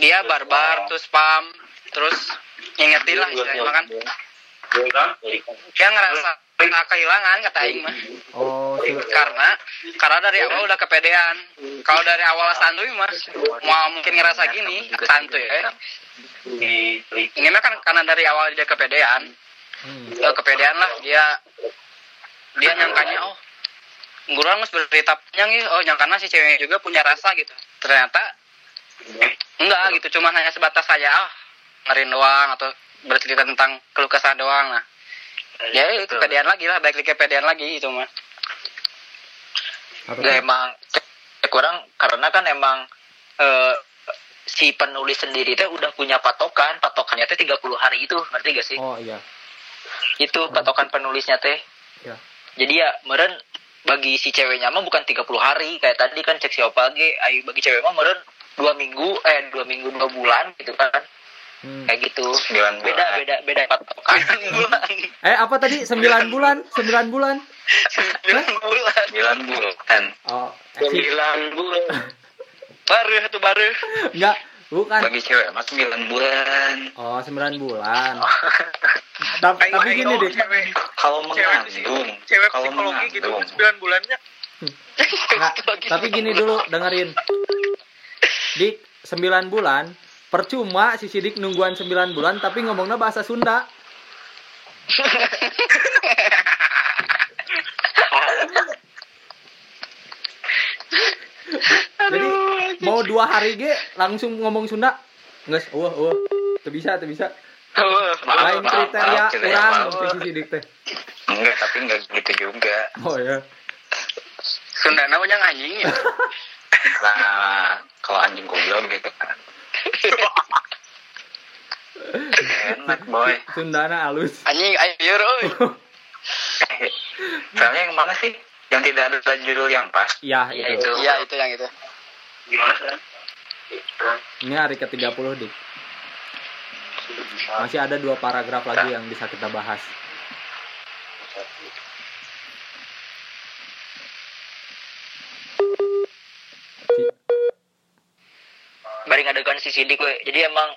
dia barbar, terus spam, terus ingetin lah istilahnya kan. Dia ngerasa nggak kehilangan kata Aing mah. Oh, Karena karena dari awal udah kepedean. Kalau dari awal santuy mas, mau mungkin ngerasa gini santuy ya. Ini mah kan karena dari awal dia kepedean, hmm. Kepedean lah dia dia nyangkanya oh guru harus bercerita panjang ya oh nyangkanya si ceweknya juga punya rasa gitu ternyata enggak gitu cuma hanya sebatas saja ah ngerin doang atau bercerita tentang keluh kesah doang nah ya itu kepedean lagi lah balik lagi kepedean lagi itu mah Ya emang kurang karena kan emang eh, si penulis sendiri teh udah punya patokan, patokannya teh 30 hari itu, ngerti gak sih? Oh iya. Itu patokan penulisnya teh. Ya. Jadi ya meren bagi si ceweknya mah bukan 30 hari kayak tadi kan cek si opa ge, ayo bagi cewek mah meren dua minggu eh dua minggu dua bulan gitu kan Hmm. kayak gitu Sembilan bulan. beda beda beda patokan Eh apa tadi? 9 bulan, 9 bulan. sembilan bulan Sembilan bulan. Oh, Sembilan bulan. baru itu baru enggak, bukan. bagi cewek mas sembilan bulan Oh, 9 bulan. tapi, gini deh. cewek kalau mengandung cewek kalau psikologi gitu mengandung kan 9 bulannya. Nggak, tapi gini dulu, dengerin. Dik, 9 bulan, percuma si Sidik nungguan 9 bulan tapi ngomongnya bahasa Sunda. Jadi mau dua hari ge langsung ngomong Sunda. Nges, wah, wah. Tuh bisa, tuh bisa. Lain kriteria Sidik teh. enggak tapi enggak gitu juga Oh ya. Sunda namanya anjing ya nah kalau anjing goblok gitu kan enak boy Sundana halus. anjing ayo oi soalnya yang mana sih yang tidak ada judul yang pas Ya, Ya, itu. itu. iya itu yang itu Gimana sih? Ini hari ke-30, Dik. Masih ada dua paragraf lagi yang bisa kita bahas. Si- bari ngadegan si sidik we. jadi emang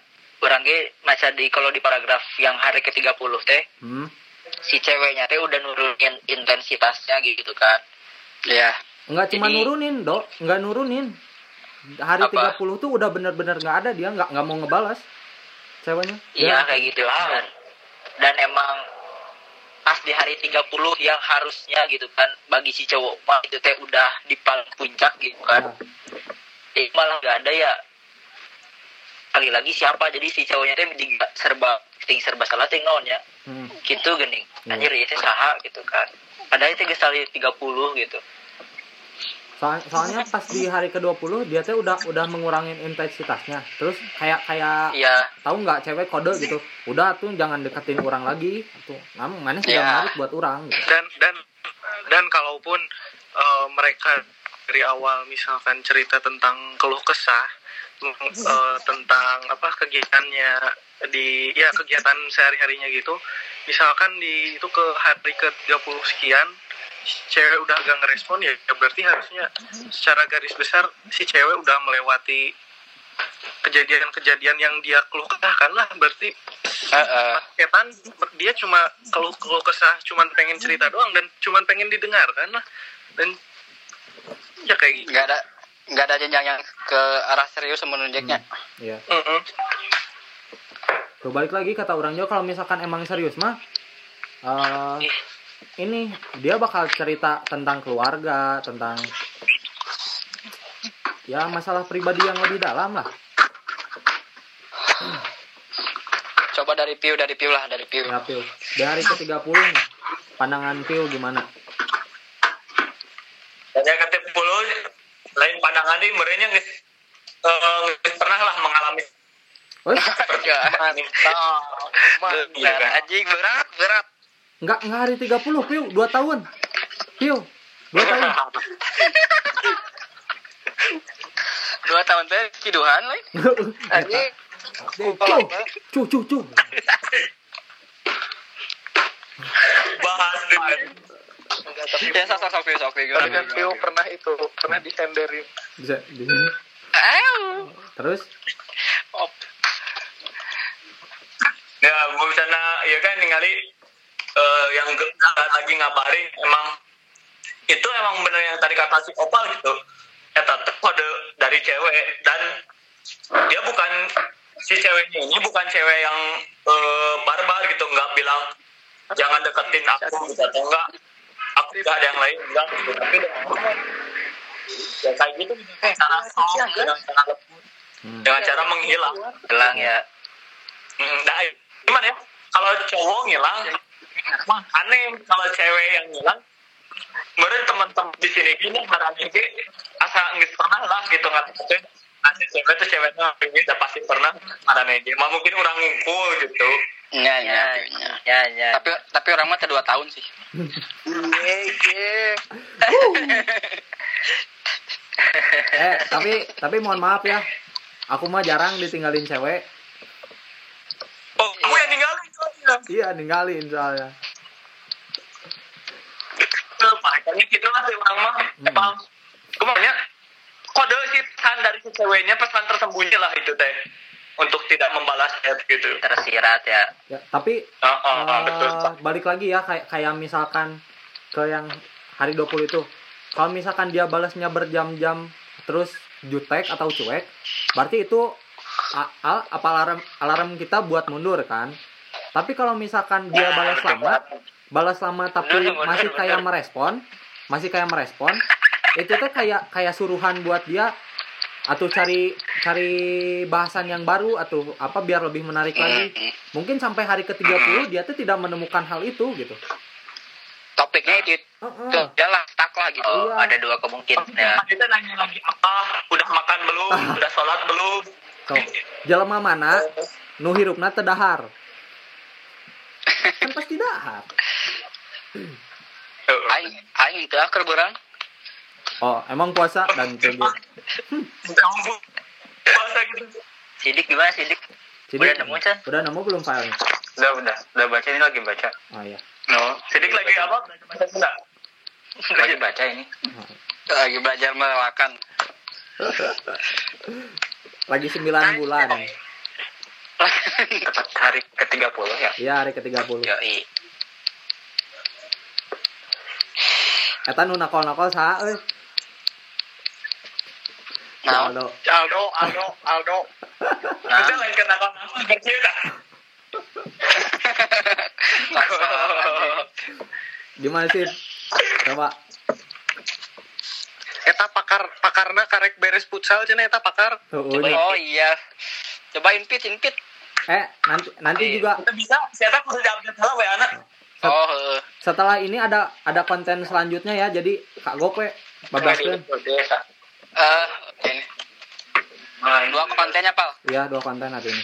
orang ge maca di kalau di paragraf yang hari ke-30 teh Hmm. si ceweknya teh udah nurunin intensitasnya gitu kan iya Enggak cuma nurunin, Dok. Enggak nurunin. Hari Apa? 30 tuh udah bener-bener nggak ada dia, nggak nggak mau ngebalas. Iya Ya. kayak gitu dan, dan emang pas di hari 30 yang harusnya gitu kan bagi si cowok mah itu teh udah di paling puncak gitu kan. Ya. Eh, malah gak ada ya lagi-lagi siapa jadi si cowoknya teh serba ting serba salah ting ya Hmm. gitu gening Hmm. anjir ya teh saha gitu kan padahal itu geus hari 30 gitu Soal- soalnya pas di hari ke-20 dia tuh udah udah mengurangin intensitasnya. Terus kayak kayak iya tahu nggak cewek kode gitu. Udah tuh jangan deketin orang lagi. Tuh, namun mana sudah Ya. menarik buat orang gitu. dan dan dan kalaupun eh, mereka dari awal misalkan cerita tentang keluh kesah eh, tentang apa kegiatannya di ya kegiatan sehari harinya gitu misalkan di itu ke hari ke 30 sekian cewek udah gak ngerespon ya, ya berarti harusnya secara garis besar si cewek udah melewati kejadian-kejadian yang dia keluh kesahkan lah berarti Heeh. Ketan dia cuma kalau kalau kesah cuman pengen cerita doang dan cuman pengen didengarkan lah dan ya kayak gitu. nggak ada nggak ada jenjang yang ke arah serius menunjuknya Iya. Mm-mm. Tuh balik lagi kata orang Jawa kalau misalkan emang serius mah eh ini dia bakal cerita tentang keluarga, tentang ya masalah pribadi yang lebih dalam lah. coba dari piu dari piu lah dari piu Ya Pil. Di hari ke-30 nih, pandangan Pil gimana? Saya kata puluh lain pandangan ini merenya eh, geus pernah lah mengalami Woi, seperti Ya. mantap berat Iya kan? anjing berat berat enggak enggak hari 30, Pil, 2 tahun. Pil, 2 tahun. dua tahun teh kiduhan lah anjing Cu, cu, cu. bahas dengan ya sok sok sok piu sok piu kan pernah itu pernah disenderin Bisa di sini. Ayo. Terus ya misalnya ya kan ningali eh, yang lagi ngabarin emang itu emang bener yang tadi kata si Opal gitu. Ya tetap kode dari cewek dan dia bukan si ceweknya ini bukan cewek yang eh, barbar gitu nggak bilang jangan deketin aku gitu atau enggak aku nggak ada yang lain enggak gitu. Tapi ya kayak gitu dengan cara soft dengan cara lembut Hmm. dengan cara menghilang hilang ya. Hmm, nah, gimana ya? Kalau cowok ngilang, mah aneh kalau cewek yang ngilang. Kemarin teman-teman di sini gini marahnya ge asa nggak pernah lah gitu ngatain. Ada cewek tuh ceweknya ini udah pasti pernah marahnya ge. Mah mungkin orang ngumpul gitu. ya ya ya ya. ya tapi tapi orang mah dua tahun sih eh tapi tapi mohon maaf ya. Aku mah jarang ditinggalin cewek. Oh, kamu yang ninggalin soalnya. Iya, ninggalin soalnya. Makanya gitu lah sih orang mah. Hmm. Emang, ke mana kode sih pesan dari si ceweknya pesan tersembunyi lah itu teh untuk tidak membalas chat gitu. tersirat ya Ya, tapi Ah, ah, ah, eh, betul. balik lagi ya kayak kayak misalkan ke yang hari 20 itu. Kalau misalkan dia balasnya berjam-jam terus jutek atau cuek, berarti itu a- a- apa alarm alarm kita buat mundur kan? Tapi kalau misalkan dia balas lama, balas lama tapi Bener, bener, masih bener. kayak merespon, masih kayak merespon, itu tuh kayak kayak suruhan buat dia atau cari cari bahasan yang baru atau apa biar lebih menarik lagi. Mungkin sampai hari ke-30 dia tuh tidak menemukan hal itu gitu. topiknya itu tuh dia lah stuck lah gitu oh, Iya. ada dua kemungkinan ya Kita nanya lagi apa? Udah makan belum? Udah sholat belum? So, jelema mana nu hirupna teu dahar. Kan pasti dahar. aing aing itu akhir berang Oh, emang puasa dan tunggu. Puasa gitu. sidik gimana sidik Sidik, Udah nemu, Chan? Udah nemu belum filenya? udah udah udah baca ini lagi baca Oh iya. no Sidik lagi apa? Sunda. lagi baca ini lagi belajar melelakan Lagi 9 bulan. Hari ke 30 ya Iya, hari ke-30. yoi Eta nu nakol-nakol saha euy? Nah, Aldo. Aldo Aldo Aldo Nah, Kita lain kenapa langsung bercerita. Gimana sih? Coba. eta pakar pakarna karek beres futsal cenah eta pakar Tuh, oh iya. Cobain pit, pit. Eh, nanti nanti juga Kita bisa, siapa kudu update hal we anak. Set- Oh, heeh. setelah ini ada ada konten selanjutnya ya. Jadi Kak Gope babaskeun. Eh, ini. Dua kontennya, Pal. Iya, dua konten hari ini.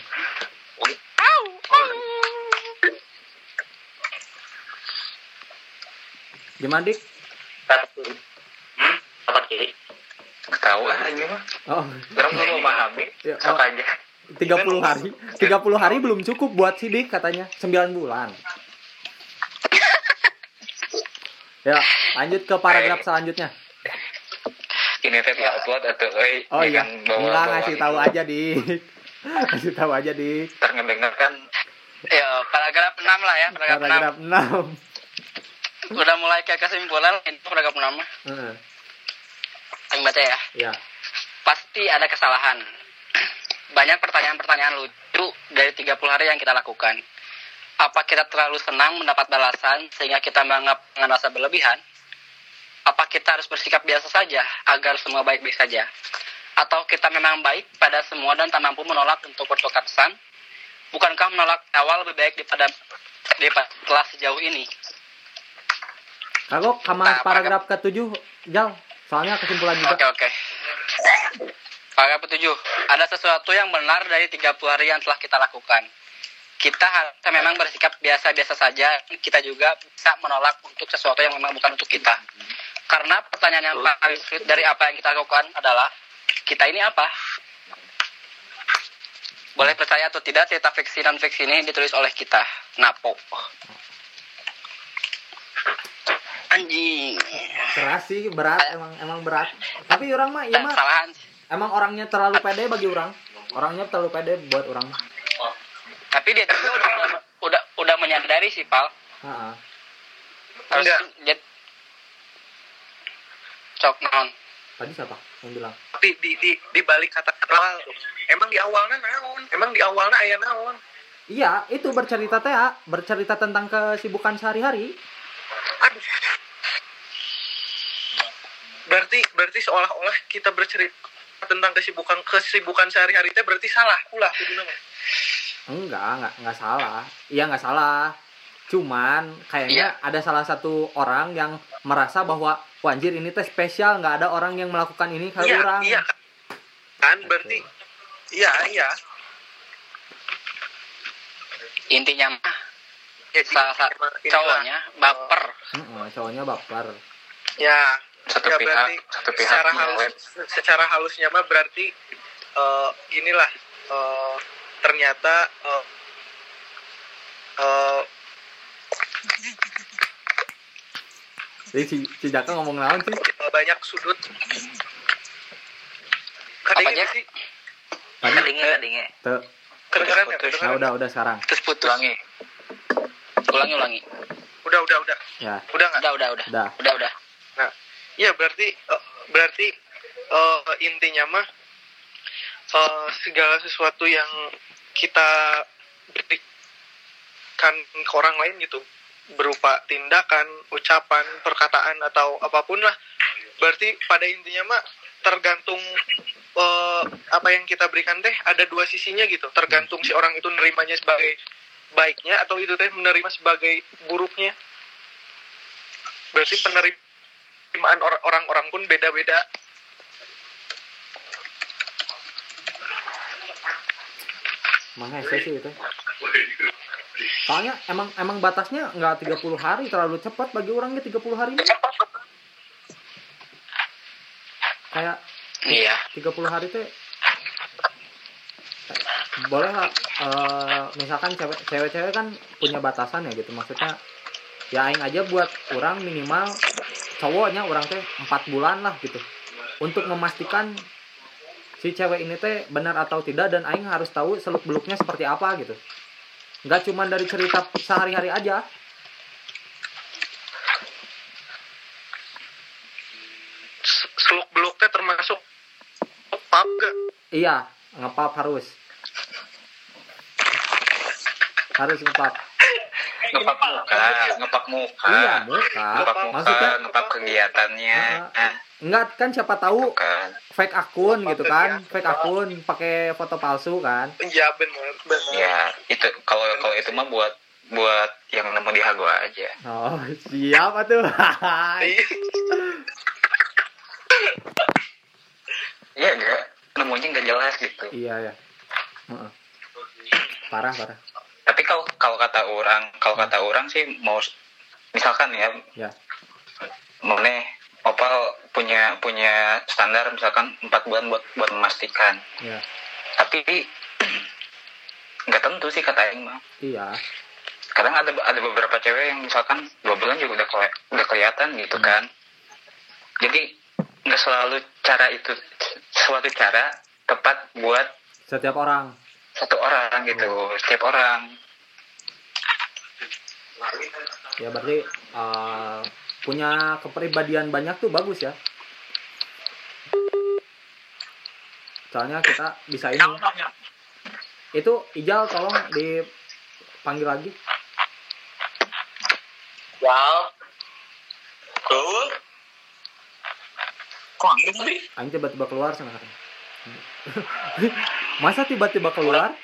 Gimana dik? hmm? kiri? Tahu ah ini mah. Oh, Orang belum memahami. ya, Sok oh, aja. 30 hari. 30 hari belum cukup buat sidik katanya. 9 bulan. Ya, lanjut ke paragraf selanjutnya. Ini teh ya upload atau euy. Oh iya, kan enggak bawa ngasih tahu aja dik. Ngasih tahu aja dik. Ntar ngedenger kan Ya, paragraf 6 lah ya, paragraf 6. Paragraf 6. Udah mulai ke kesimpulan, ini paragraf 6. Heeh. Yang baca ya. Ya. Pasti ada kesalahan. Banyak pertanyaan-pertanyaan lucu dari 30 hari yang kita lakukan. Apa kita terlalu senang mendapat balasan sehingga kita menganggap dengan rasa berlebihan? Apa kita harus bersikap biasa saja agar semua baik-baik saja? Atau kita memang baik pada semua dan tak mampu menolak untuk bertukar pesan? Bukankah menolak awal lebih baik daripada daripada telah sejauh ini? Kagok sama Nah, paragraf ke-7 Jal. Soalnya kesimpulan juga. Oke oke. Paragraf ketujuh. Ada sesuatu yang benar dari 30 hari yang telah kita lakukan. Kita harusnya memang bersikap biasa-biasa saja. Kita juga bisa menolak untuk sesuatu yang memang bukan untuk kita. Karena pertanyaan yang paling sulit dari apa yang kita lakukan adalah kita ini apa? Boleh percaya atau tidak cerita fiksi dan fiksi ini ditulis oleh kita. Napo. Anjing. Keras sih, berat emang emang berat. Tapi orang mah iya mah kesalahan. Emang orangnya terlalu pede bagi orang. Orangnya terlalu pede buat orang. Tapi dia juga udah, udah udah menyadari sih, Pal. Harus Enggak. dia cok non. Tadi siapa yang bilang? di di di, di balik kata awal tuh emang di awalnya naon emang di awalnya aya naon Iya, itu bercerita teh, bercerita tentang kesibukan sehari-hari. aduh berarti berarti seolah-olah kita bercerita tentang kesibukan kesibukan sehari-hari teh berarti salah ulah kudu nama Enggak, enggak, enggak salah. Iya, enggak salah. Cuman kayaknya ada salah satu orang yang merasa bahwa wah anjir ini teh spesial, nggak ada orang yang melakukan ini kayak iya orang. iya kan berarti iya iya Intinya mah ya, salah satu cowoknya baper. Heeh, cowoknya baper. ya satu ya pihak berarti satu pihak secara halus secara halusnya mah berarti eh inilah eh, ternyata eh eh, Jadi si, si Jaka ngomong naon sih? banyak sudut Apa, Kadang Jack? sih Tadi Kadingnya, kadingnya. tuh. kedengeran ya. Nah, kedengeran udah udah sekarang. Terus putus. ulangi Ulangi ulangi. udah udah udah Ya, udah nggak Udah udah udah. udah. Udah udah. Iya berarti eh, berarti eh, intinya mah eh, segala sesuatu yang kita berikan ke orang lain gitu berupa tindakan, ucapan, perkataan atau apa pun lah. Berarti pada intinya mah tergantung eh, apa yang kita berikan teh ada dua sisinya gitu. Tergantung si orang itu nerimanya sebagai baiknya atau itu teh menerima sebagai buruknya. Berarti penerimaan or- orang-orang pun beda-beda. Mana sih itu? Soalnya emang emang batasnya nggak 30 hari terlalu cepat bagi orangnya 30 hari ini. Kayak Iya. 30 hari teh boleh lah eh, misalkan cewek cewek-cewek kan punya batasan ya gitu maksudnya ya aing aja buat orang minimal cowoknya orang teh empat bulan lah gitu. Untuk memastikan si cewek ini teh benar atau tidak dan aing harus tahu seluk beluknya seperti apa gitu. Nggak cuma dari cerita sehari-hari aja. Seluk beluk teh termasuk pal iya ngepap harus. Harus ngepap ngepak muka ngepak muka. Iya muka. Ngepak muka maksudnya ngepak kegiatannya Ah, Ah, enggak kan siapa tahu bukan fake akun gitu kan. Fake akun pakai foto palsu kan. Iya benar, benar. ya itu kalau kalau itu mah buat buat yang nemu di Hago aja. Oh siapa tuh? Iya. iya enggak. Nemunya nggak jelas gitu. Iya ya. Heeh. parah parah tapi kalau kalau kata orang kalau kata orang sih mau misalkan ya ya. Opal punya punya standar misalkan empat bulan buat buat memastikan. Ya. Tapi nggak tentu sih kata Aing mah. Iya. Kadang ada ada beberapa cewek yang misalkan dua bulan juga udah keli- udah kelihatan gitu Hmm. kan. Jadi nggak selalu cara itu suatu cara tepat buat setiap orang satu orang gitu setiap orang. Ya berarti eh, punya kepribadian banyak tuh bagus ya. Soalnya kita bisa ini. Itu Ijal tolong dipanggil lagi. Wal. Tuh. Kok tiba-tiba keluar sana katanya. masa tiba-tiba keluar?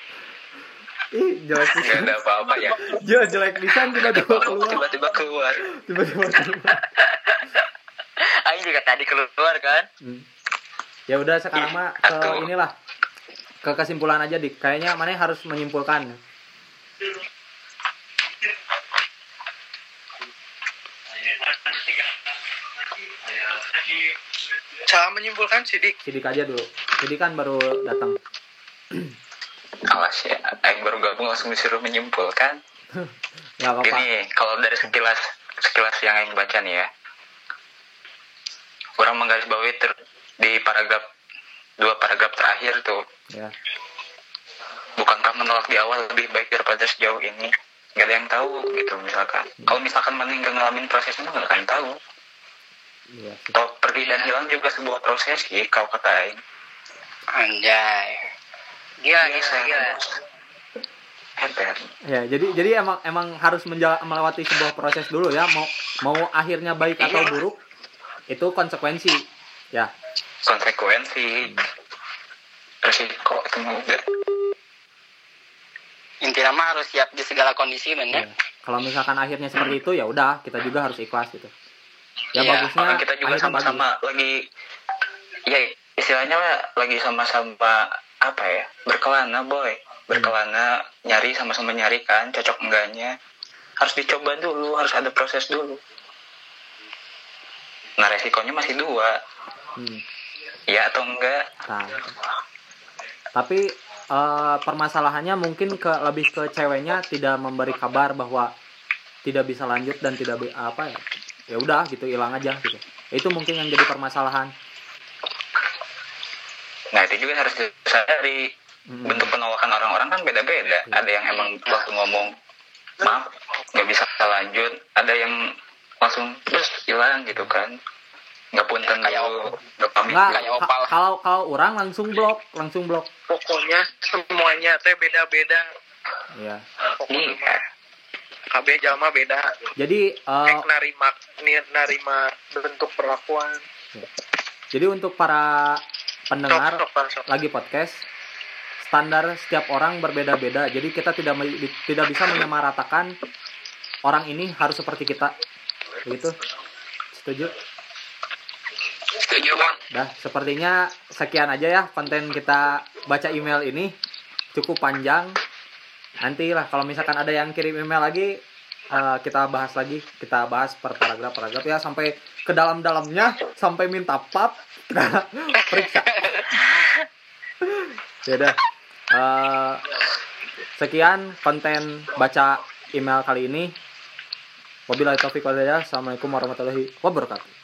Ih jelek pisan. ada apa-apa ya. Iya, jelek pisan tiba-tiba keluar. tiba-tiba keluar. Tiba-tiba keluar. Aing juga tadi keluar kan. Hmm. ya udah sekarang mah ke inilah. Ke kesimpulan aja dik. Kayaknya mana harus menyimpulkan Cara menyimpulkan sidik. sidik aja dulu sidik kan baru datang awas ya Aing baru gabung langsung disuruh menyimpulkan nggak apa-apa Gini, kalau dari sekilas sekilas yang yang baca nih ya, orang menggarisbawahi ter, di paragraf dua paragraf terakhir tuh, ya bukankah menolak di awal lebih baik daripada sejauh ini? Gak ada yang tahu gitu misalkan. Kalau misalkan mana nggak ngalamin prosesnya nggak akan tahu. Iya. Kalau pergi dan hilang juga sebuah proses sih, kalau kata Aing. Anjay. Gila, Biasa. gila, gila. Hebat. ya jadi jadi emang emang harus menja- melewati sebuah proses dulu ya mau mau akhirnya baik atau Iya. buruk itu konsekuensi ya Konsekuensi, resiko itu udah. Intinya mah harus siap di segala kondisi Ya. bener. kalau misalkan akhirnya seperti itu ya udah kita juga harus ikhlas gitu ya Iya, bagusnya kita juga akhirnya sama-sama lagi ya istilahnya lagi sama-sama apa ya berkelana boy. Berkelana nyari sama-sama nyari kan cocok enggaknya. Harus dicoba dulu harus ada proses dulu. Nah resikonya masih dua. Hmm. ya atau enggak? Nah, tapi eh, permasalahannya mungkin ke lebih ke ceweknya tidak memberi kabar bahwa tidak bisa lanjut dan tidak apa ya ya udah gitu hilang aja gitu. Itu mungkin yang jadi permasalahan. Nah itu juga harus disadari. Mm. bentuk penolakan orang-orang kan beda-beda. Ada yang emang waktu ngomong maaf nggak bisa lanjut. Ada yang langsung terus hilang gitu kan. Nggak punten Kayak nggak kayak ka- opal. kalau kalau orang langsung blok langsung blok. Pokoknya semuanya teh beda-beda. ya Pokoknya. Iya. KB jalma beda. jadi eh, Kayak narima narima bentuk perlakuan. jadi untuk para pendengar Sok, sok, sok. lagi podcast standar setiap orang berbeda-beda. Jadi kita tidak tidak bisa menyamaratakan orang ini harus seperti kita. Begitu? Setuju? Setuju bang dah sepertinya sekian aja ya konten kita baca email ini. Cukup panjang nanti lah kalau misalkan ada yang kirim email lagi eh, kita bahas lagi kita bahas per paragraf paragraf ya sampai ke dalam-dalamnya sampai minta pap periksa. Ya Eh, sekian konten baca email kali ini. Wabillahi taufiq wal hidayah. Assalamualaikum warahmatullahi wabarakatuh